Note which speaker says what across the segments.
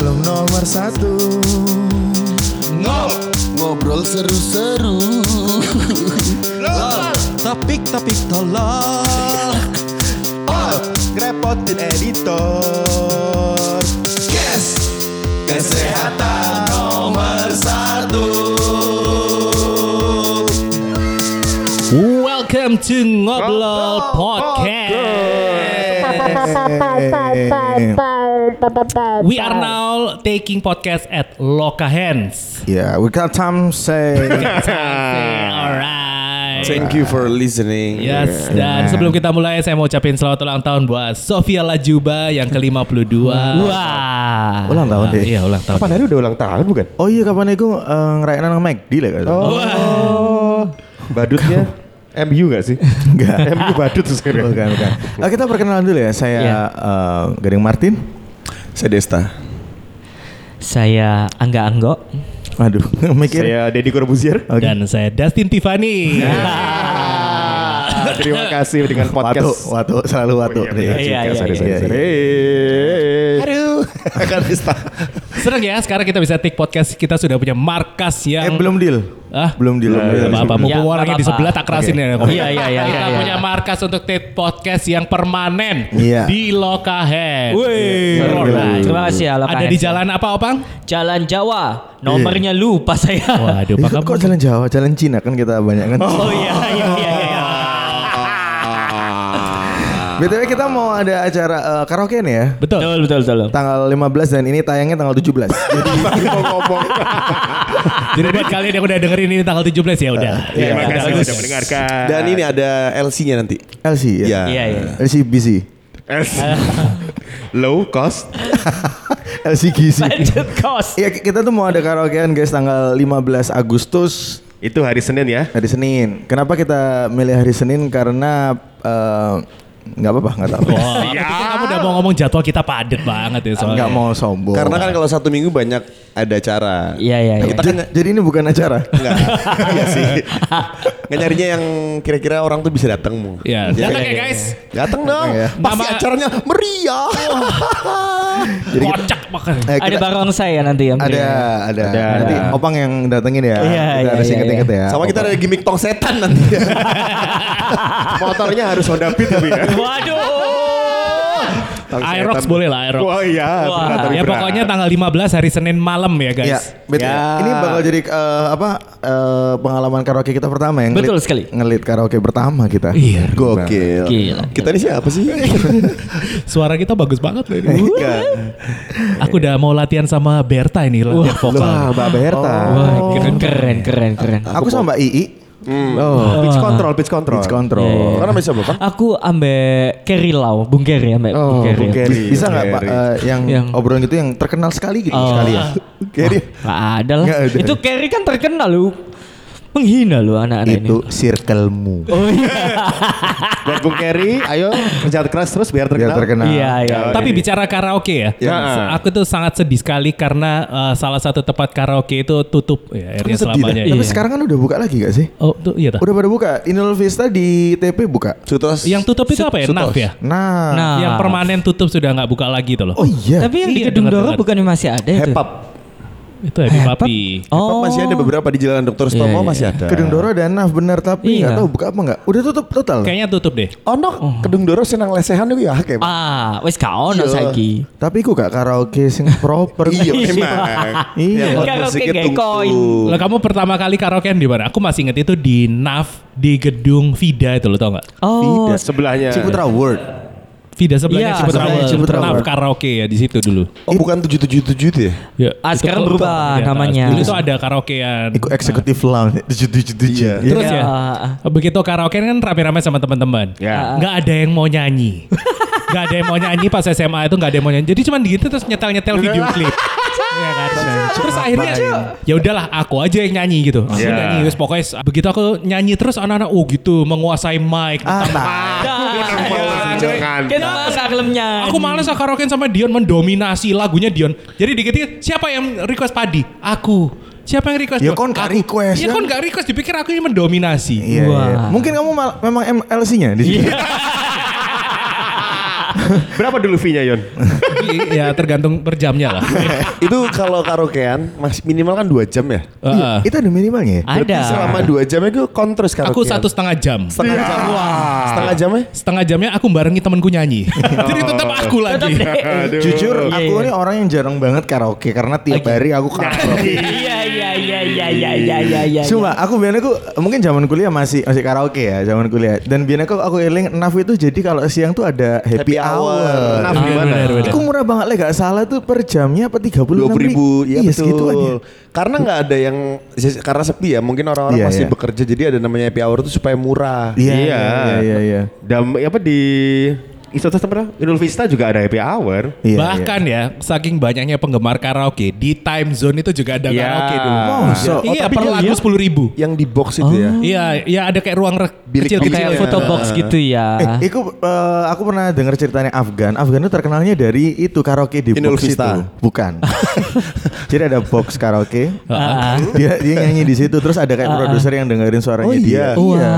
Speaker 1: belum nomor satu.
Speaker 2: Ngobrol seru-seru.
Speaker 1: Topik-topik tolol. Oh, ngerepotin editor. Yes Kesehatan nomor satu.
Speaker 3: Welcome to Ngobrol Podcast. We are now taking podcast at Loka Hands.
Speaker 1: Yeah, we got time say
Speaker 3: Alright.
Speaker 2: Thank you for listening
Speaker 3: Yes, dan sebelum kita mulai saya mau ucapin selamat ulang tahun buat Sofia Lajuba yang ke-52. Wah.
Speaker 1: Ulang tahun deh.
Speaker 3: Iya, ulang tahun.
Speaker 4: Kapan hari udah ulang tahun bukan?
Speaker 1: Oh iya kapan itu uh, ngerayain nang McD lah kan?
Speaker 4: Oh, badutnya MU gak sih?
Speaker 1: Enggak.
Speaker 4: MU badut tuh sekarang.
Speaker 1: Bukan, bukan. Nah, kita perkenalan dulu ya. Saya
Speaker 3: Iya.
Speaker 1: eh, Gading Martin.
Speaker 2: Saya Desta
Speaker 5: Saya Angga Anggo.
Speaker 1: Waduh, mikir.
Speaker 4: Saya Deddy Corbuzier.
Speaker 1: Oke.
Speaker 3: Dan saya Dustin Tiffany.
Speaker 4: Ah, Terima kasih dengan
Speaker 1: Watu,
Speaker 4: podcast.
Speaker 1: watu, selalu watu.
Speaker 4: Oh, iya,
Speaker 5: Iya, iya,
Speaker 4: sorry,
Speaker 5: iya,
Speaker 4: sorry,
Speaker 1: iya.
Speaker 4: sorry.
Speaker 1: Aduh. Kan Desta.
Speaker 3: Senang ya sekarang kita bisa take podcast kita sudah punya markas
Speaker 1: Eh
Speaker 3: yang
Speaker 1: belum deal.
Speaker 3: Ah,
Speaker 1: Belum deal. belum deal.
Speaker 3: apa-apa.
Speaker 5: Ya,
Speaker 3: Mumpung orangnya di sebelah tak kerasin ya.
Speaker 5: Iya, iya, iya,
Speaker 3: Kita
Speaker 5: iya.
Speaker 3: punya markas untuk take podcast yang permanen
Speaker 1: Iya.
Speaker 3: di Lokahead.
Speaker 5: Wih.
Speaker 3: Alright.
Speaker 5: Terima kasih ya Loka
Speaker 3: Ada di jalan apa, Opang?
Speaker 5: Jalan Jawa. Nomornya lupa saya.
Speaker 3: Waduh, Pak
Speaker 1: kok jalan Jawa, jalan Cina kan kita banyak kan.
Speaker 5: Oh iya iya iya
Speaker 1: BTW kita mau ada acara eh, karaoke nih ya.
Speaker 3: Betul.
Speaker 5: Betul betul betul.
Speaker 1: Tanggal 15 dan ini tayangnya tanggal 17. Jadi
Speaker 4: Mau ngomong.
Speaker 3: Jadi buat kalian yang udah dengerin ini tanggal 17 ya udah.
Speaker 4: Terima
Speaker 3: Ya,
Speaker 4: kasih sudah mendengarkan.
Speaker 2: Dan ini ada LC-nya nanti
Speaker 1: LC ya.
Speaker 5: Iya iya.
Speaker 1: LC busy.
Speaker 4: Low cost.
Speaker 1: LC gizi.
Speaker 5: Budget cost.
Speaker 1: Iya kita tuh mau ada karaokean guys tanggal 15 Agustus
Speaker 4: Itu hari Senin ya.
Speaker 1: hari Senin. Kenapa kita milih hari Senin? Karena eh, nggak apa-apa nggak tahu.
Speaker 3: Wah, pikir kamu udah mau ngomong jadwal kita padet banget ya soalnya.
Speaker 1: Nggak mau sombong.
Speaker 2: Karena kan kalau satu minggu banyak ada acara
Speaker 5: Iya iya iya.
Speaker 2: Kita kan
Speaker 1: Jadi, jadi ini bukan acara.
Speaker 2: Enggak Iya sih Nggak nyarinya yang kira-kira orang tuh bisa datang mu
Speaker 3: Ya,
Speaker 2: Jadi-
Speaker 3: datang ya guys.
Speaker 2: Datang dong
Speaker 1: ya.
Speaker 2: Pasti
Speaker 3: Nama-
Speaker 2: acaranya meriah
Speaker 1: Jadi kita-
Speaker 3: Kocak makan.
Speaker 1: Eh,
Speaker 5: Ada
Speaker 1: kita-
Speaker 5: barongsai ya nanti ya.
Speaker 1: ada, ada,
Speaker 4: Ada,
Speaker 1: Nanti opang yang datengin ya.
Speaker 5: Iya,
Speaker 1: kita
Speaker 5: iya,
Speaker 1: ada
Speaker 5: iya,
Speaker 1: singkat-singkat ya.
Speaker 2: Sama kita ada gimmick tong setan nanti
Speaker 4: Motornya harus Honda Beat tapi ya.
Speaker 5: Waduh.
Speaker 3: Aerox boleh lah Aerox.
Speaker 4: Wah iya.
Speaker 5: Wah.
Speaker 3: ya
Speaker 4: berat.
Speaker 3: pokoknya tanggal 15 hari Senin malam ya guys.
Speaker 1: Ya, betul.
Speaker 4: Ya.
Speaker 1: Ini bakal jadi eh, apa eh, pengalaman karaoke kita pertama yang
Speaker 5: Betul sekali.
Speaker 1: Ngelit karaoke pertama kita.
Speaker 3: Iya.
Speaker 2: Gokil
Speaker 5: Gila.
Speaker 2: Kita ini siapa sih?
Speaker 3: Suara kita bagus banget loh ini.
Speaker 2: Enggak.
Speaker 3: Aku udah mau latihan sama Berta ini latihan vokal.
Speaker 4: Wah, Mbak Berta.
Speaker 5: Wah, keren keren keren keren.
Speaker 1: Aku sama Mbak Ii.
Speaker 4: Oh, pitch control, pitch control.
Speaker 1: Pitch control.
Speaker 5: Iya, iya.
Speaker 2: Karena bisa bapak
Speaker 5: Aku ambek Kerry Lau, Bung Kerry ambek
Speaker 4: Oh,
Speaker 5: Bung Kerry.
Speaker 4: Bung Kerry.
Speaker 1: Bisa nggak Pak
Speaker 4: Kerry.
Speaker 1: eh, yang,
Speaker 5: Yang-
Speaker 1: obrolan gitu yang terkenal sekali gitu
Speaker 5: Oh.
Speaker 1: sekali ya?
Speaker 2: Kayaknya
Speaker 5: Nggak ada lah. Itu Kerry kan terkenal lu. Menghina lu anak-anak ini.
Speaker 1: Itu circlemu.
Speaker 5: Oh iya.
Speaker 4: Buat Bung Kerry, ayo kerja keras terus biar
Speaker 1: Biar
Speaker 4: terkenal.
Speaker 1: terkenal.
Speaker 5: Iya iya.
Speaker 3: Tapi bicara karaoke ya,
Speaker 4: Ya.
Speaker 3: aku tuh sangat sedih sekali karena eh, salah satu tempat karaoke itu tutup ya akhirnya
Speaker 2: sedih
Speaker 3: selamanya.
Speaker 1: Tapi
Speaker 5: Iya.
Speaker 1: sekarang kan udah buka lagi gak sih?
Speaker 3: Oh, tuh iya dah.
Speaker 1: Udah pada buka. Inul Vista di TP buka.
Speaker 2: Sutos
Speaker 3: Yang tutup itu apa ya?
Speaker 2: Sutos.
Speaker 3: Naf ya?
Speaker 1: Nah.
Speaker 5: Nah.
Speaker 3: Yang permanen tutup sudah nggak buka lagi tuh loh.
Speaker 1: Oh iya.
Speaker 5: Tapi yang di
Speaker 3: Iya,
Speaker 5: Gedung
Speaker 3: dengar-dengar.
Speaker 5: Doro bukannya masih ada itu?
Speaker 4: Hepap.
Speaker 3: Itu Happy Papi.
Speaker 5: Oh.
Speaker 2: Masih ada beberapa di Jalan Dr. Stomo
Speaker 5: Iya, iya.
Speaker 2: masih ada
Speaker 1: Kedung Doro dan Naf bener tapi nggak
Speaker 5: Iya.
Speaker 1: tahu buka apa nggak. Udah tutup total.
Speaker 3: Kayaknya tutup deh.
Speaker 2: Oh no, Kedung Doro senang lesehan itu ya kayak
Speaker 5: Ah, wis gak ono
Speaker 2: Iya.
Speaker 5: saiki.
Speaker 1: Tapi kok gak karaoke sing proper.
Speaker 2: Iya memang
Speaker 1: Iya.
Speaker 2: Yang
Speaker 5: Karaoke
Speaker 2: musiknya.
Speaker 3: Lah kamu pertama kali karaokean di mana? Aku masih inget itu di NAF di gedung Vida itu lo tau nggak?
Speaker 5: Oh,
Speaker 4: Sebelahnya.
Speaker 1: Ciputra World.
Speaker 3: Vida sebelahnya
Speaker 5: Iya,
Speaker 3: Ciputra.
Speaker 1: Ciputra World.
Speaker 3: karaoke ya di situ dulu.
Speaker 2: Oh bukan 777 itu ya?
Speaker 3: Ya,
Speaker 5: Ah,
Speaker 3: itu
Speaker 5: sekarang berubah
Speaker 3: atas.
Speaker 5: namanya.
Speaker 3: Dulu itu ada karaokean.
Speaker 1: Ikut eksekutif lounge. Tujuh tujuh tujuh.
Speaker 2: Iya.
Speaker 3: Terus
Speaker 5: Iya.
Speaker 3: ya, begitu karaokean kan rame-rame sama teman-teman.
Speaker 4: Ya.
Speaker 3: Nggak ada yang mau nyanyi. Nggak ada yang mau nyanyi pas SMA itu nggak ada yang mau nyanyi. Jadi cuma gitu terus nyetel-nyetel video klip. Iya kan. Terus akhirnya ya udahlah aku aja yang nyanyi gitu. Aku
Speaker 4: Iya.
Speaker 3: nyanyi terus pokoknya begitu aku nyanyi terus anak-anak oh gitu menguasai mic.
Speaker 1: Ah,
Speaker 3: Tentang-
Speaker 4: Jangan. Jangan.
Speaker 5: Kita masa kelemnya.
Speaker 3: Aku males lah karaokean sama Dion mendominasi lagunya Dion. Jadi dikit-dikit siapa yang request padi? Aku. Siapa yang request?
Speaker 1: Ya kon gak request,
Speaker 3: Ya
Speaker 1: kan?
Speaker 3: kon gak request dipikir aku yang mendominasi.
Speaker 1: Iya, iya.
Speaker 5: Wah.
Speaker 1: Mungkin kamu mal- memang MLC-nya di sini.
Speaker 4: Berapa dulu fee-nya Yon?
Speaker 3: ya tergantung per jamnya lah.
Speaker 2: itu kalau karaokean mas minimal kan dua jam ya.
Speaker 3: Heeh.
Speaker 1: Itu ada minimalnya ya?
Speaker 2: Berarti
Speaker 5: Ada.
Speaker 2: selama dua jam itu kontras karaokean.
Speaker 3: Aku satu setengah jam.
Speaker 2: setengah jam. Setengah jamnya?
Speaker 3: Setengah jamnya aku barengi temanku nyanyi. Jadi tetap aku lagi.
Speaker 1: Jujur,
Speaker 5: Iya,
Speaker 1: aku
Speaker 5: iya.
Speaker 1: ini orang yang jarang banget karaoke karena tiap hari aku karaoke.
Speaker 5: Iya iya iya iya iya iya iya iya.
Speaker 1: Cuma aku biasanya aku mungkin zaman kuliah masih masih karaoke ya zaman kuliah. Dan biasanya aku aku eling NAF itu jadi kalau siang tuh ada happy,
Speaker 2: Happy hour.
Speaker 1: hour.
Speaker 4: Naf
Speaker 3: Ah,
Speaker 4: gimana?
Speaker 3: benar.
Speaker 1: Aku murah banget lah gak salah tuh per jamnya apa tiga puluh
Speaker 2: Dua ribu, ya
Speaker 1: iya
Speaker 2: betul.
Speaker 1: ya.
Speaker 2: Karena nggak ada yang karena sepi ya. Mungkin orang-orang
Speaker 1: Iya,
Speaker 2: masih
Speaker 1: iya.
Speaker 2: bekerja, jadi ada namanya happy hour itu supaya murah.
Speaker 1: Iya
Speaker 4: Iya.
Speaker 1: iya iya iya. iya.
Speaker 4: Dam apa di Isotas apa? Inul Vista juga ada happy hour.
Speaker 1: Iya,
Speaker 3: Bahkan ya, saking banyaknya penggemar karaoke di time zone itu juga ada
Speaker 4: Iya.
Speaker 3: karaoke dulu. Iya,
Speaker 2: Oh, tapi
Speaker 3: per
Speaker 2: dia-
Speaker 3: lagu sepuluh ribu.
Speaker 2: Yang di box itu ya.
Speaker 3: Iya, iya ada kayak ruang rek
Speaker 2: Bilik-
Speaker 3: kecil
Speaker 2: bilik-
Speaker 3: kecil.
Speaker 5: kayak
Speaker 2: ya.
Speaker 5: foto box gitu ya.
Speaker 1: Eh, iku, eh, aku pernah dengar ceritanya Afgan. Afgan itu terkenalnya dari itu karaoke di
Speaker 2: Inul
Speaker 1: box
Speaker 2: Vista.
Speaker 1: itu. Bukan. Jadi ada box karaoke.
Speaker 5: Ah.
Speaker 1: dia dia nyanyi di situ terus ada kayak produser yang dengerin suaranya
Speaker 2: Oh,
Speaker 1: dia.
Speaker 2: iya?
Speaker 1: Iya.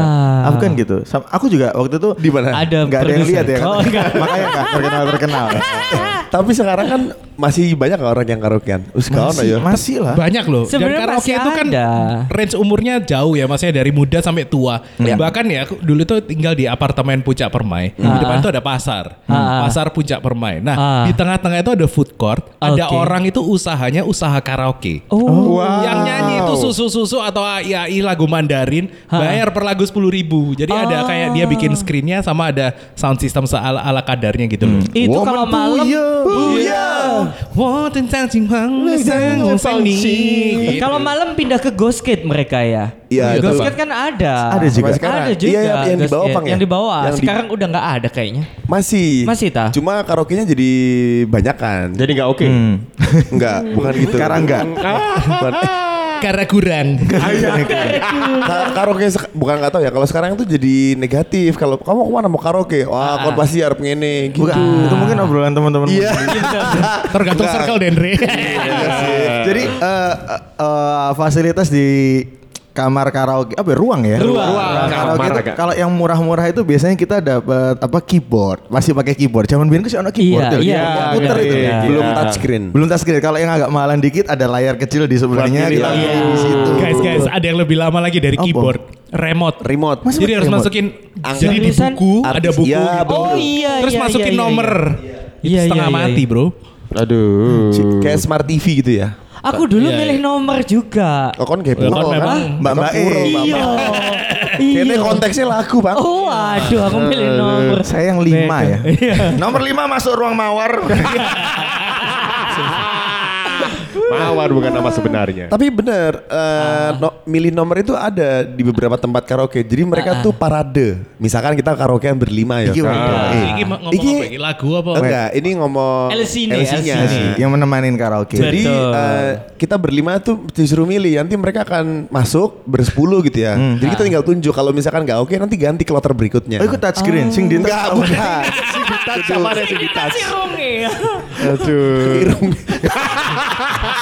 Speaker 1: Afgan gitu. Sam- aku juga waktu itu
Speaker 2: Di mana?
Speaker 5: Ada
Speaker 1: Nggak ada yang lihat ya.
Speaker 5: Oh, enggak.
Speaker 1: Makanya nggak terkenal terkenal.
Speaker 2: Tapi sekarang kan masih banyak orang yang karaokean. Kawan
Speaker 1: masih,
Speaker 2: ya.
Speaker 1: masih lah.
Speaker 3: Banyak loh. Dan
Speaker 5: Sebenarnya
Speaker 3: karaoke
Speaker 5: masih
Speaker 3: itu kan
Speaker 5: ada.
Speaker 3: range umurnya jauh ya, maksudnya dari muda sampai tua. Bahkan ya aku dulu tuh tinggal di apartemen Puncak Permai. Di
Speaker 5: Ah.
Speaker 3: depan itu ada pasar.
Speaker 5: Ah.
Speaker 3: Pasar Puncak Permai. Nah,
Speaker 5: Ah.
Speaker 3: di tengah-tengah itu ada food court. Ada orang itu usahanya usaha karaoke.
Speaker 5: Oh.
Speaker 3: Yang nyanyi itu susu-susu atau ya i lagu Mandarin bayar per lagu sepuluh ribu. Jadi ada
Speaker 5: Oh.
Speaker 3: kayak dia bikin screennya sama ada sound system ala ala kadarnya gitu loh.
Speaker 5: Itu
Speaker 1: Woman
Speaker 5: kalau malam
Speaker 1: puya, puya.
Speaker 3: Gitu.
Speaker 5: Kalau malam pindah ke Ghost Gate mereka ya.
Speaker 2: Iya,
Speaker 5: Ghost kan ada.
Speaker 1: Ada juga.
Speaker 5: Ada juga.
Speaker 2: Iya, yang- yang di bawah. Pang, ya?
Speaker 5: Yang di bawah. Sekarang udah nggak ada kayaknya.
Speaker 2: Masih.
Speaker 5: Masih, tah?
Speaker 2: Cuma karaoke-nya jadi banyak kan.
Speaker 4: Jadi nggak oke.
Speaker 2: Enggak, bukan gitu.
Speaker 1: Sekarang enggak.
Speaker 2: Bukan.
Speaker 3: Karena kurang.
Speaker 2: Ka- karaoke bukan nggak tahu ya. Kalau sekarang tuh jadi negatif. Kalau kamu ke mana mau karaoke? Wah, kon pasti harap ngene gitu.
Speaker 1: Bukan. Itu mungkin obrolan teman-teman.
Speaker 2: Iya.
Speaker 3: Tergantung circle Dendre.
Speaker 1: Jadi eh, eh, fasilitas di kamar karaoke apa ya, ruang ya?
Speaker 5: Ruang.
Speaker 1: Ruang karaoke
Speaker 4: Kamar
Speaker 1: itu
Speaker 4: agak.
Speaker 1: kalau yang murah-murah itu biasanya kita dapat apa keyboard, masih pakai keyboard. Zaman kan sih keyboard
Speaker 5: Iya,
Speaker 1: tuh,
Speaker 5: iya,
Speaker 1: keyboard puter
Speaker 5: iya,
Speaker 1: itu.
Speaker 5: iya.
Speaker 2: Belum
Speaker 4: Iya.
Speaker 2: touchscreen.
Speaker 1: Belum touchscreen. Kalau yang agak mahalan dikit ada layar kecil di sebelahnya, kita
Speaker 4: iya.
Speaker 1: di situ.
Speaker 3: guys, guys, ada yang lebih lama lagi dari
Speaker 1: Apa?
Speaker 3: keyboard. Remote.
Speaker 2: Remote.
Speaker 1: Masa
Speaker 3: Jadi harus
Speaker 1: remote?
Speaker 3: masukin
Speaker 2: Angka.
Speaker 3: jadi di buku ada
Speaker 2: artis.
Speaker 3: buku
Speaker 2: Iya,
Speaker 3: gitu.
Speaker 5: Oh iya.
Speaker 3: Terus
Speaker 5: iya,
Speaker 3: masukin
Speaker 5: iya, iya,
Speaker 3: nomor.
Speaker 5: iya.
Speaker 3: Itu
Speaker 5: Iya,
Speaker 3: setengah
Speaker 5: iya, iya,
Speaker 3: mati,
Speaker 5: iya.
Speaker 3: Bro.
Speaker 4: Aduh.
Speaker 2: Kayak smart TV gitu ya.
Speaker 5: Aku dulu
Speaker 3: Iya,
Speaker 5: milih
Speaker 3: iya.
Speaker 5: nomor juga.
Speaker 2: Oh, kon kayak
Speaker 3: Ya, kan
Speaker 2: puro,
Speaker 3: memang
Speaker 1: Mbak-mbak E.
Speaker 5: Iya.
Speaker 2: Kayaknya
Speaker 5: Iya.
Speaker 2: konteksnya lagu, Bang.
Speaker 5: Oh aduh aku milih nomor.
Speaker 1: Saya yang lima ya.
Speaker 5: Iya.
Speaker 1: Nomor lima masuk ruang mawar.
Speaker 4: Mawar bukan nama sebenarnya.
Speaker 2: Tapi bener, eh, no- milih nomor itu ada di beberapa tempat karaoke. Jadi mereka tuh parade. Misalkan kita karaokean berlima ya.
Speaker 1: Iki
Speaker 2: kan?
Speaker 1: waduh,
Speaker 3: Ah,
Speaker 1: eh.
Speaker 3: Ini ngomong
Speaker 2: Iki-
Speaker 3: apa? Ini lagu apa?
Speaker 2: Enggak, ini ngomong LC-nya.
Speaker 5: LC.
Speaker 1: yang menemanin karaoke.
Speaker 2: Jadi eh, kita berlima tuh disuruh milih. Nanti mereka akan masuk bersepuluh gitu ya. Jadi kita tinggal tunjuk. Kalau misalkan nggak oke, nanti ganti kloter berikutnya.
Speaker 1: Oh, ikut touchscreen, sing di
Speaker 2: Enggak, bukan.
Speaker 4: sama ada sih
Speaker 5: Cirung ya.
Speaker 4: Aduh.
Speaker 2: Irung.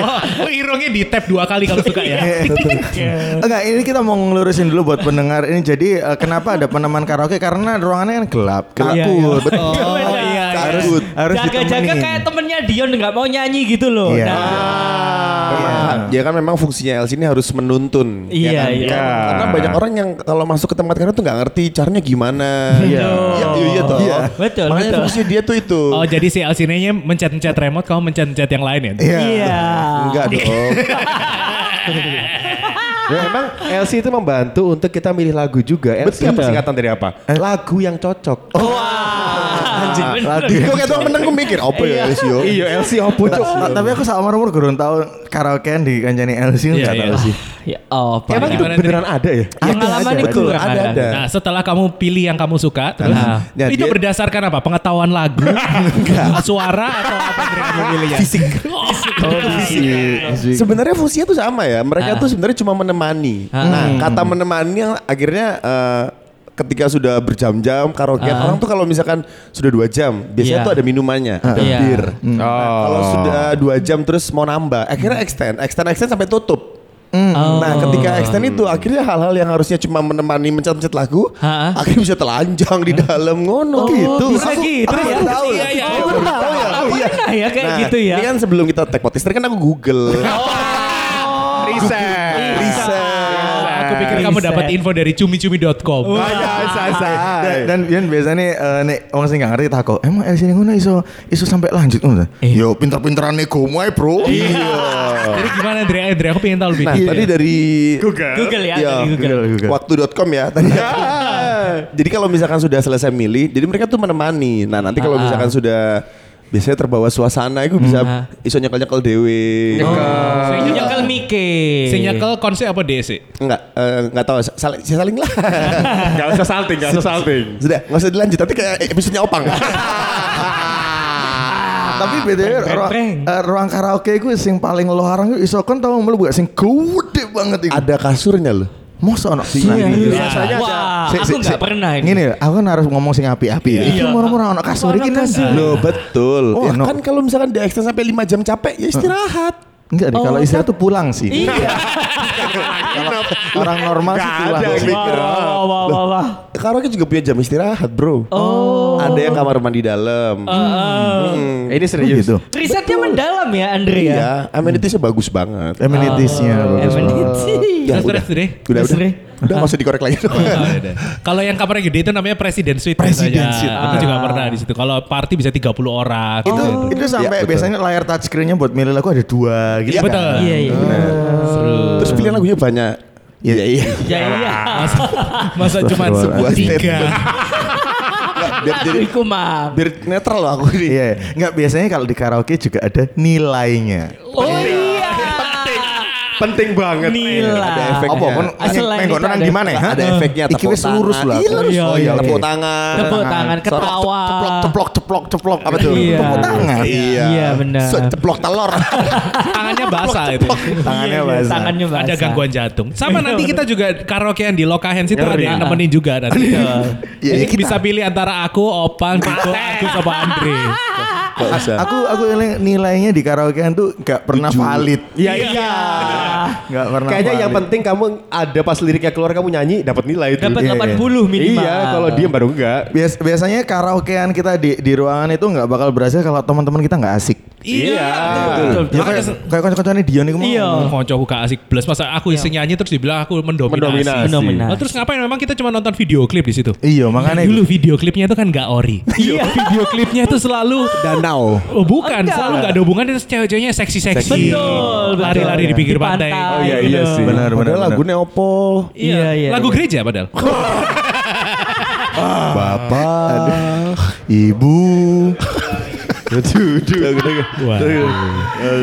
Speaker 3: Oh, oh, irungnya di tap dua kali kalau suka ya. Tik, tik.
Speaker 1: Enggak, ini kita mau ngelurusin dulu buat pendengar ini. Jadi eh, kenapa ada peneman karaoke? Karena ruangannya kan gelap, gelap
Speaker 5: Iya,
Speaker 1: kut.
Speaker 5: iya.
Speaker 3: Oh, iya. iya.
Speaker 1: Harus harus
Speaker 5: Jaga-jaga kayak temennya Dion nggak mau nyanyi gitu loh.
Speaker 1: Iya.
Speaker 5: Nah.
Speaker 2: Ya kan memang fungsinya LC ini harus menuntun.
Speaker 5: Iya,
Speaker 2: ya kan?
Speaker 5: iya.
Speaker 2: Karena banyak orang yang kalau masuk ke tempat karaoke tuh nggak ngerti caranya gimana.
Speaker 5: Iya.
Speaker 2: Iya, iya, iya toh.
Speaker 5: Betul,
Speaker 2: Makanya
Speaker 5: betul.
Speaker 2: fungsi dia tuh itu.
Speaker 3: Oh jadi si LCD-nya mencet-mencet remote, kamu mencet-mencet yang lain ya?
Speaker 5: Iya.
Speaker 2: Enggak dong.
Speaker 4: Ya, emang LC itu membantu untuk kita milih lagu juga. LC apa singkatan dari apa? Lagu yang cocok.
Speaker 5: Oh, Wah.
Speaker 1: Anjing, lagu.
Speaker 2: Kok kayak tuh meneng gue mikir apa ya LC yo.
Speaker 4: Iya, LC apa cok?
Speaker 1: Ta- Tapi aku sama umur gurun tahu karaokean di kancani LC
Speaker 3: Iya,
Speaker 1: enggak
Speaker 3: iya.
Speaker 1: tahu sih.
Speaker 5: Ya oh, Pak.
Speaker 4: Emang itu
Speaker 3: Gimana,
Speaker 4: beneran ada ya?
Speaker 5: Pengalaman
Speaker 2: ada,
Speaker 5: itu
Speaker 2: betul,
Speaker 5: kurang
Speaker 2: ada, ada.
Speaker 3: Nah setelah kamu pilih yang kamu suka, terus
Speaker 5: Nah.
Speaker 2: Ya,
Speaker 3: itu berdasarkan apa? Pengetahuan lagu, suara atau apa yang kamu pilih ya? Fisik.
Speaker 2: Sebenarnya fungsinya tuh sama ya. Mereka tuh sebenarnya cuma menemani.
Speaker 5: Ah.
Speaker 2: Nah, kata menemani yang akhirnya eh, ketika sudah berjam-jam karaokean
Speaker 5: Ah.
Speaker 2: orang tuh kalau misalkan sudah dua jam biasanya
Speaker 5: Iya.
Speaker 2: tuh ada minumannya, ada
Speaker 5: Iya.
Speaker 2: bir.
Speaker 4: Oh.
Speaker 2: Kalau sudah dua jam terus mau nambah, akhirnya extend, extend, extend sampai tutup. Nah ketika extend itu akhirnya hal-hal yang harusnya cuma menemani mencet-mencet lagu
Speaker 5: Ha-ha.
Speaker 2: akhirnya bisa telanjang di dalam ngono gitu.
Speaker 5: bisa gitu
Speaker 2: aku
Speaker 5: ya?
Speaker 2: tahu
Speaker 3: Iya,
Speaker 2: ya.
Speaker 3: iya,
Speaker 2: Aku
Speaker 3: iya.
Speaker 2: baru tahu ya.
Speaker 5: Aku
Speaker 2: Iya.
Speaker 5: ya kayak
Speaker 2: Nah,
Speaker 5: gitu ya.
Speaker 2: Ini kan sebelum kita tag podcast kan aku Google.
Speaker 4: Riset.
Speaker 2: Riset.
Speaker 3: Aku pikir kamu dapat info dari cumi-cumi.com.
Speaker 1: dan, dan Bian biasanya eh, nek orang sing gak ngerti takut emang LC ini ngono iso iso sampai lanjut ngono. Yo pinter-pinteran nego muay bro. Iya.
Speaker 3: Jadi gimana Andre? Andre aku pengen tahu lebih.
Speaker 2: Nah tadi dari
Speaker 5: Google ya,
Speaker 2: Iya,
Speaker 5: dari Google.
Speaker 1: Google.
Speaker 2: Waktu.com ya tadi. jadi kalau misalkan sudah selesai milih, jadi mereka tuh menemani. Nah nanti kalau
Speaker 5: Ah, ah.
Speaker 2: misalkan sudah biasanya terbawa suasana, itu bisa
Speaker 5: Ah.
Speaker 2: iso nyekel-nyekel dewe.
Speaker 3: Sing
Speaker 5: Nyekel
Speaker 3: nyekel
Speaker 5: Mike.
Speaker 3: Sing nyekel konsep apa DC?
Speaker 2: Enggak, eh, enggak tahu. Saling, saling lah.
Speaker 4: Gak usah salting, gak usah salting.
Speaker 2: Sudah, nggak usah dilanjut. Nanti kayak episodenya opang.
Speaker 1: Tapi btw ruang,
Speaker 5: prank.
Speaker 1: eh, ruang karaoke gue sing paling larang itu iso kon tau mlebu gak sing gede banget itu.
Speaker 2: Ada kasurnya loh.
Speaker 1: Masa ono
Speaker 5: Iya,
Speaker 1: Nah,
Speaker 5: biasanya Wah,
Speaker 1: Si- si-
Speaker 5: aku nggak
Speaker 1: si-
Speaker 5: pernah ini.
Speaker 1: Ngene ya, aku kan harus ngomong sing api-api. ya. Iki
Speaker 5: Iya.
Speaker 1: murah-murah ono kasur iki kan.
Speaker 2: Loh betul.
Speaker 1: Oh,
Speaker 2: kan kalau misalkan di extend sampai 5 jam capek ya istirahat.
Speaker 1: Enggak deh,
Speaker 5: Oh,
Speaker 1: kalau
Speaker 5: kan-
Speaker 1: istirahat tuh pulang sih.
Speaker 5: Iya.
Speaker 1: Orang normal sih pulang.
Speaker 5: Wah, wah, wah, wah.
Speaker 2: Karaoke juga punya jam istirahat bro.
Speaker 5: Oh.
Speaker 2: Ada yang kamar mandi dalam. Hmm.
Speaker 4: Ini
Speaker 1: Oh,
Speaker 4: serius.
Speaker 1: gitu.
Speaker 5: Risetnya mendalam ya Andre ya.
Speaker 2: Iya, amenitiesnya bagus banget.
Speaker 1: Amenities-nya bagus banget.
Speaker 5: Amenity.
Speaker 2: Ya, udah. Udah,
Speaker 5: Terus,
Speaker 2: udah.
Speaker 5: Dre.
Speaker 2: Udah, nggak usah dikorek lagi.
Speaker 3: Oh, udah. Kalau yang kamarnya gede itu namanya Presiden Suite
Speaker 1: Presiden. Suite.
Speaker 3: Aku juga pernah di situ. Kalau party bisa 30 orang.
Speaker 1: Itu
Speaker 3: gitu.
Speaker 1: itu sampai
Speaker 2: Iya, betul.
Speaker 1: biasanya layar touchscreen-nya buat milih lagu ada dua gitu
Speaker 3: Iya,
Speaker 1: kan.
Speaker 3: betul.
Speaker 5: Iya, iya.
Speaker 2: Terus pilihan lagunya banyak.
Speaker 1: Iya,
Speaker 2: iya.
Speaker 5: Ya iya.
Speaker 3: Masa, masa cuma
Speaker 2: Sebuah
Speaker 3: tiga.
Speaker 2: biar jadi biar netral loh aku ini.
Speaker 1: Iya, enggak biasanya kalau di karaoke juga ada nilainya.
Speaker 5: Oh iya.
Speaker 4: Penting banget.
Speaker 5: Nilai.
Speaker 2: Ada efeknya.
Speaker 1: Apa pun
Speaker 5: itu
Speaker 1: nang
Speaker 5: ada-
Speaker 1: gimana ya?
Speaker 2: Ada efeknya
Speaker 1: Iki
Speaker 2: tepuk tangan.
Speaker 1: lah.
Speaker 2: Iya lurus.
Speaker 5: Iya,
Speaker 2: Oh
Speaker 5: iya,
Speaker 2: iya, tepuk tangan.
Speaker 5: Tepuk tangan, ketawa.
Speaker 1: Ceplok, ceplok, ceplok, ceplok. Apa tuh?
Speaker 5: Iya.
Speaker 1: Tepuk tangan.
Speaker 2: Iya.
Speaker 5: Iya, benar.
Speaker 2: Ceplok telur.
Speaker 3: Tangannya basah itu.
Speaker 1: Tangannya basah.
Speaker 5: Tangannya basah.
Speaker 3: Ada gangguan jantung. Sama nanti kita juga karaokean di Lokahens itu ada yang nemenin juga nanti.
Speaker 1: Iya,
Speaker 3: Jadi
Speaker 1: kita-
Speaker 3: bisa pilih antara aku, Opang, Kiko, aku sama Andre.
Speaker 2: Gak usah.
Speaker 1: Aku aku nilai- nilainya di karaokean tuh enggak pernah valid.
Speaker 4: Iya, iya.
Speaker 1: Enggak pernah.
Speaker 4: Kayaknya yang
Speaker 1: valid.
Speaker 4: penting kamu ada pas liriknya keluar kamu nyanyi dapat nilai itu.
Speaker 5: Dapat
Speaker 1: Iya, iya.
Speaker 5: 80 minimal.
Speaker 4: Iya, kalau diem baru enggak.
Speaker 1: Bias, biasanya karaokean kita di di ruangan itu nggak bakal berhasil kalau teman-teman kita nggak asik.
Speaker 3: Iya.
Speaker 5: Betul,
Speaker 1: Ya kayak kayak kanca-kancane Dion iku mau.
Speaker 5: Iya.
Speaker 3: Kocok gak asik belas masa aku iseng nyanyi terus dibilang aku mendominasi.
Speaker 4: Mendominasi.
Speaker 5: Mendominasi.
Speaker 3: Oh, terus ngapain memang kita cuma nonton video klip di situ?
Speaker 1: Iya, makanya
Speaker 3: Dulu video klipnya itu kan gak ori. Iya. video klipnya itu selalu
Speaker 2: Danau.
Speaker 3: Oh bukan,
Speaker 5: Enggak.
Speaker 3: selalu gak ada hubungan itu cewek-ceweknya seksi-seksi.
Speaker 5: Betul, betul.
Speaker 3: Lari-lari di pinggir pantai.
Speaker 4: Oh, iya, iya sih.
Speaker 1: benar benar.
Speaker 2: Padahal lagunya opo?
Speaker 5: Iya, iya.
Speaker 3: Lagu gereja padahal.
Speaker 1: Bapak, Ibu,
Speaker 3: Wah.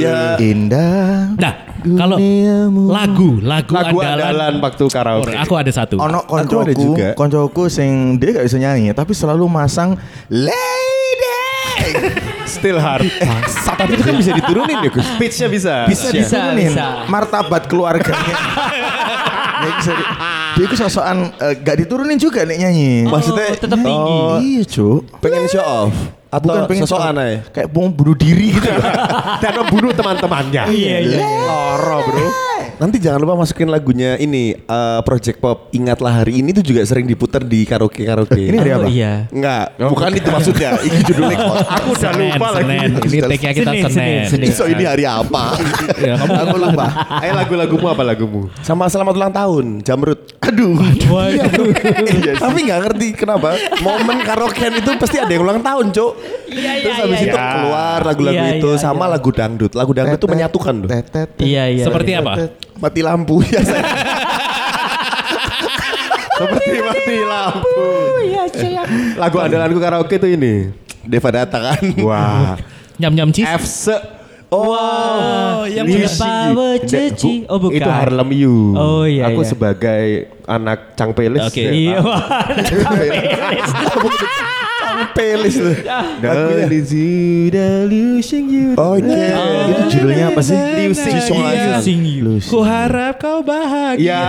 Speaker 2: Ya
Speaker 1: indah.
Speaker 3: Nah, kalau lagu, lagu,
Speaker 4: Lagu
Speaker 3: andalan.
Speaker 4: andalan waktu karaoke.
Speaker 3: Aku ada satu.
Speaker 1: Ono
Speaker 2: Aku ada
Speaker 1: koncoku,
Speaker 2: juga.
Speaker 1: koncoku sing dia gak bisa nyanyi tapi selalu masang lady.
Speaker 4: Still hard. Tapi itu kan bisa diturunin ya, Gus. Pitch-nya bisa.
Speaker 1: Bisa
Speaker 5: Bisa,
Speaker 1: diturunin
Speaker 5: bisa.
Speaker 1: martabat keluarganya. Ya, bisa di- dia itu sosokan eh, gak diturunin juga nih nyanyi.
Speaker 2: Maksudnya
Speaker 5: Oh, tetap tinggi.
Speaker 1: Oh, iya, Cuk.
Speaker 2: pengen show off atau
Speaker 1: Bukan pengen
Speaker 2: aja?
Speaker 1: Kayak mau bunuh diri gitu.
Speaker 4: Dan membunuh teman-temannya.
Speaker 5: Iya, iya.
Speaker 4: Loro, bro.
Speaker 2: Nanti jangan lupa masukin lagunya ini eh, Project Pop Ingatlah Hari Ini tuh juga sering diputar di karaoke karaoke.
Speaker 1: Ini hari
Speaker 5: Oh,
Speaker 1: apa?
Speaker 5: Iya.
Speaker 2: Enggak, bukan itu maksudnya. Ini judulnya kok.
Speaker 4: Aku udah lupa lagi.
Speaker 3: Senin. Ini take-nya kita
Speaker 5: Senin,
Speaker 3: Senin.
Speaker 5: Senin, Senin.
Speaker 2: So ini hari apa?
Speaker 3: Ya, kamu
Speaker 2: Aku lupa.
Speaker 4: Ayo lagu-lagumu apa lagumu?
Speaker 2: Sama selamat ulang tahun, Jamrut.
Speaker 1: Aduh.
Speaker 2: Iya, bro. Tapi nggak ngerti kenapa momen karaokean itu pasti ada yang ulang tahun, Cok.
Speaker 5: Iya, iya,
Speaker 2: Terus habis
Speaker 5: iya,
Speaker 2: itu
Speaker 5: iya.
Speaker 2: keluar lagu-lagu
Speaker 5: Iya,
Speaker 2: itu
Speaker 5: iya,
Speaker 2: sama
Speaker 5: iya.
Speaker 2: lagu dangdut. Lagu dangdut tuh menyatukan loh.
Speaker 5: Iya, iya.
Speaker 3: Seperti apa?
Speaker 2: Mati lampu ya saya.
Speaker 4: Seperti mati lampu.
Speaker 5: Iya, saya.
Speaker 4: Lagu andalanku karaoke itu ini.
Speaker 2: Deva Data kan.
Speaker 4: Wah.
Speaker 3: Nyam-nyam cheese.
Speaker 4: Fse.
Speaker 3: Oh, yang
Speaker 4: Ini
Speaker 3: punya.
Speaker 5: Power Ceci. Oh, bukan.
Speaker 4: Itu Harlem You.
Speaker 5: Oh, iya,
Speaker 4: Aku
Speaker 5: iya.
Speaker 4: sebagai anak Cang Pelis.
Speaker 3: Oke.
Speaker 4: ya,
Speaker 5: Iya,
Speaker 4: tahu.
Speaker 2: Playlist
Speaker 4: delusion you.
Speaker 2: Oke.
Speaker 1: Itu judulnya apa sih?
Speaker 2: Sisong aja.
Speaker 5: Sing you.
Speaker 3: Ku harap kau bahagia.
Speaker 4: Ya.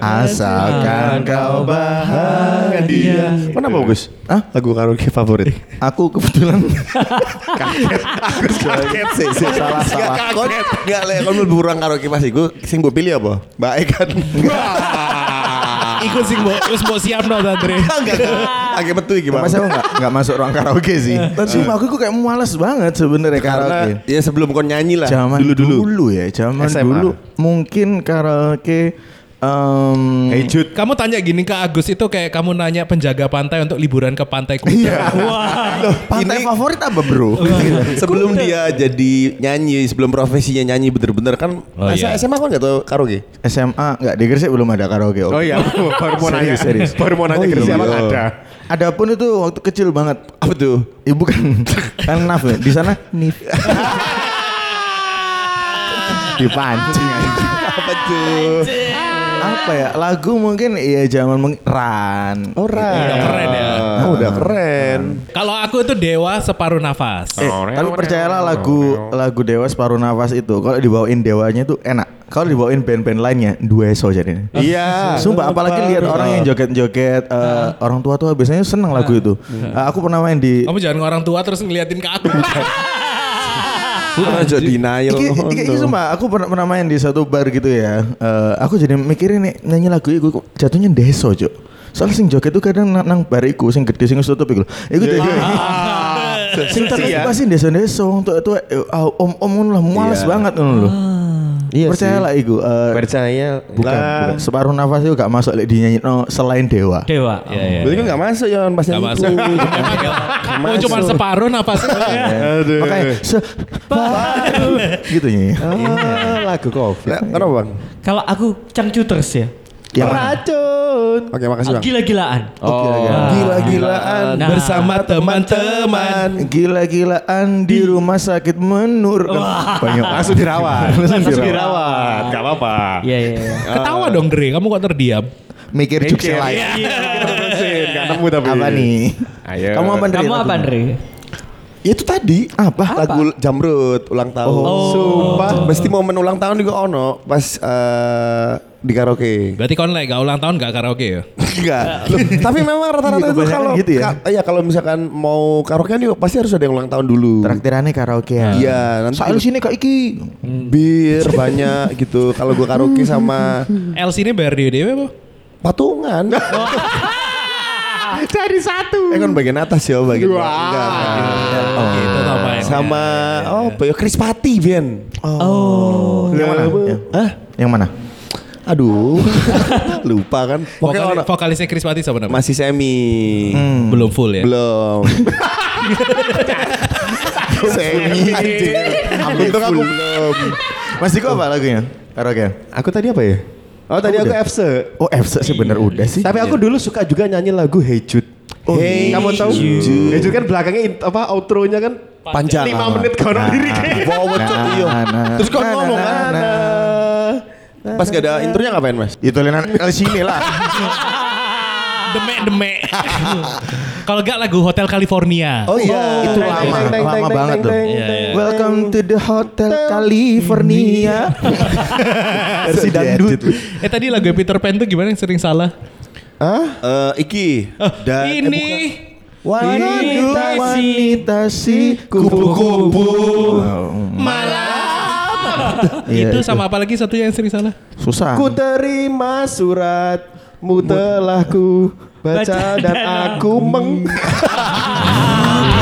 Speaker 1: Asalkan kau bahagia.
Speaker 2: Mana bagus?
Speaker 1: Hah?
Speaker 2: Lagu karaoke favorit?
Speaker 1: Aku kebetulan
Speaker 2: Kaget sih, sih. Salah, salah. Kaget. Enggak, le, kalau mlebu karaoke pasti gue sing mbok pilih apa? Baik kan.
Speaker 3: Ikut sing mbok wis mbok siapno ta, Andre.
Speaker 2: Enggak, agak betul gimana?
Speaker 1: Mas aku nggak nggak masuk ruang karaoke sih. Sumpah aku kayak malas banget sebenarnya
Speaker 2: Karena
Speaker 1: karaoke.
Speaker 2: ya sebelum kau nyanyi lah.
Speaker 1: Zaman
Speaker 2: dulu dulu.
Speaker 1: dulu ya, zaman
Speaker 2: SMA.
Speaker 1: dulu mungkin karaoke em,
Speaker 2: Hey Jude.
Speaker 3: Kamu tanya gini ke Agus itu kayak kamu nanya penjaga pantai untuk liburan ke pantai Kuta.
Speaker 1: Iya. Loh, pantai
Speaker 2: Ini-
Speaker 1: favorit apa bro?
Speaker 2: Sebelum dia jadi nyanyi, sebelum profesinya nyanyi bener-bener kan
Speaker 3: Oh, iya.
Speaker 2: SMA kan gak tau karaoke?
Speaker 1: SMA nggak di Gresik belum ada karaoke.
Speaker 4: Oh iya, baru mau nanya.
Speaker 1: Serius.
Speaker 4: Baru mau nanya
Speaker 1: Oh
Speaker 4: ke
Speaker 1: iya.
Speaker 4: siapa ada.
Speaker 1: Adapun itu waktu kecil banget.
Speaker 2: Apa tuh?
Speaker 1: Ibu kan kan naf ya. Di sana nif. Dipancing.
Speaker 2: Apa tuh?
Speaker 1: Apa ya? Lagu mungkin iya zaman meng- Ran.
Speaker 2: Oh,
Speaker 3: Udah keren ya.
Speaker 2: Oh, udah keren.
Speaker 3: Kalau aku itu dewa separuh nafas.
Speaker 1: Eh, tapi percayalah lagu lagu Dewa separuh nafas itu kalau dibawain Dewanya tuh enak. Kalau dibawain band-band lainnya dueso jadinya.
Speaker 2: Iya.
Speaker 1: Sumpah apalagi lihat orang yang joget-joget eh, orang tua-tua biasanya seneng lagu itu. Eh, aku pernah main di
Speaker 3: Kamu jangan orang tua terus ngeliatin ke aku.
Speaker 2: Karena jadi denial.
Speaker 1: Iki, iki, iki sumpah, aku pernah, pernah main di satu bar gitu ya. Eh, aku jadi mikirin nih nyanyi lagu itu kok jatuhnya deso, Cuk. Soalnya sing joget tuh kadang nang, nang bar iku sing gede sing tutup iku. Iku deh. Sing terus pasti deso-deso untuk itu om-om lah males banget ngono lho.
Speaker 4: Iya
Speaker 1: Percayalah iku. eh,
Speaker 4: Percaya
Speaker 1: bukan,
Speaker 4: lah.
Speaker 1: bukan. Separuh nafas itu gak masuk lek dinyanyi no, selain dewa.
Speaker 5: Dewa.
Speaker 3: Iya, iya.
Speaker 2: Berarti kan gak masuk ya pas
Speaker 3: Gak
Speaker 2: nyanyi
Speaker 3: masuk.
Speaker 2: itu.
Speaker 3: Emang ya. Oh, cuma separuh nafasnya.
Speaker 1: Ya. Makanya separuh gitu ya.
Speaker 4: Ah, lagu cover.
Speaker 2: Lah, Kenapa bang?
Speaker 5: Kalau aku cangcuters ya.
Speaker 1: Yang?
Speaker 4: Racun.
Speaker 2: Oke makasih bang.
Speaker 5: Gila-gilaan.
Speaker 1: Oh, gila-gilaan.
Speaker 2: Gila-gilaan
Speaker 5: Nah.
Speaker 3: Bersama teman-teman.
Speaker 1: Gila-gilaan di rumah sakit menur. Banyak
Speaker 4: Langsung dirawat. Langsung dirawat. Gak apa-apa.
Speaker 5: Iya, iya, iya.
Speaker 3: Ketawa dong Dre, kamu kok terdiam?
Speaker 1: Mikir jokes yang lain.
Speaker 4: Gak nemu tapi.
Speaker 1: Apa nih?
Speaker 4: Ayo.
Speaker 1: Kamu apa Andre?
Speaker 5: Kamu apa, Andre?
Speaker 2: Ya itu tadi
Speaker 1: Apa?
Speaker 2: lagu Jamrut ulang tahun.
Speaker 1: Oh.
Speaker 2: Sumpah. Mesti momen ulang tahun juga ono pas eh, di karaoke.
Speaker 3: Berarti kon lek gak ulang tahun gak karaoke ya?
Speaker 2: Enggak. Tapi memang rata-rata
Speaker 1: Iya,
Speaker 2: itu kalau
Speaker 1: gitu ya?
Speaker 2: ka- iya kalau misalkan mau karaokean juga pasti harus ada yang ulang tahun dulu.
Speaker 1: Traktirannya karaoke ya.
Speaker 2: Iya, nanti
Speaker 1: Soal sini kak Iki.
Speaker 2: bir banyak gitu. Kalau gua karaoke sama
Speaker 3: LC ini bayar dia dewe apa?
Speaker 2: patungan.
Speaker 4: Cari satu.
Speaker 2: Eh kan bagian atas ya bagian bawah. Enggak.
Speaker 3: Oh, gitu.
Speaker 2: Sama oh, ya Chris Pati Ben.
Speaker 5: Oh.
Speaker 1: Yang mana? Ya.
Speaker 2: Hah?
Speaker 1: Yang mana?
Speaker 2: Aduh. Lupa kan. Pokoknya
Speaker 3: Vokali-
Speaker 2: ono-
Speaker 3: vokalisnya Chris Pati sama namanya?
Speaker 2: masih semi.
Speaker 3: Belum full ya?
Speaker 2: Belum. semi. Untung aku belum.
Speaker 1: Mas Diko apa lagunya? Karaoke.
Speaker 4: Aku tadi apa ya? Oh tadi aku
Speaker 1: udah.
Speaker 4: FC.
Speaker 1: Oh FC sih bener udah sih.
Speaker 4: Tapi aku dulu suka juga nyanyi lagu Hey Jude.
Speaker 2: Oh,
Speaker 4: hey, kamu tahu? Hey Jude kan belakangnya apa outronya kan
Speaker 2: Panjang.
Speaker 4: 5 menit kalau
Speaker 1: Nah,
Speaker 4: liriknya.
Speaker 2: Bawa cok iya. Terus kok ngomong kan? Pas gak ada intronya ngapain mas?
Speaker 1: Itu lenan kali sini lah.
Speaker 3: Demek demek. Kalau gak lagu Hotel California.
Speaker 2: Oh iya.
Speaker 1: Itu lama, lama banget tuh. Welcome to the Hotel California. Versi dangdut.
Speaker 3: Eh tadi lagu Peter Pan tuh gimana yang sering salah?
Speaker 2: Hah? Eh, iki. Dan eh,
Speaker 3: ini
Speaker 1: Wanita wanita si kupu-kupu.
Speaker 3: malam.
Speaker 1: Iya,
Speaker 3: itu
Speaker 1: itu.
Speaker 3: sama apa lagi satunya yang sering salah?
Speaker 1: Susah.
Speaker 4: Ku terima suratmu telah ku baca dan aku meng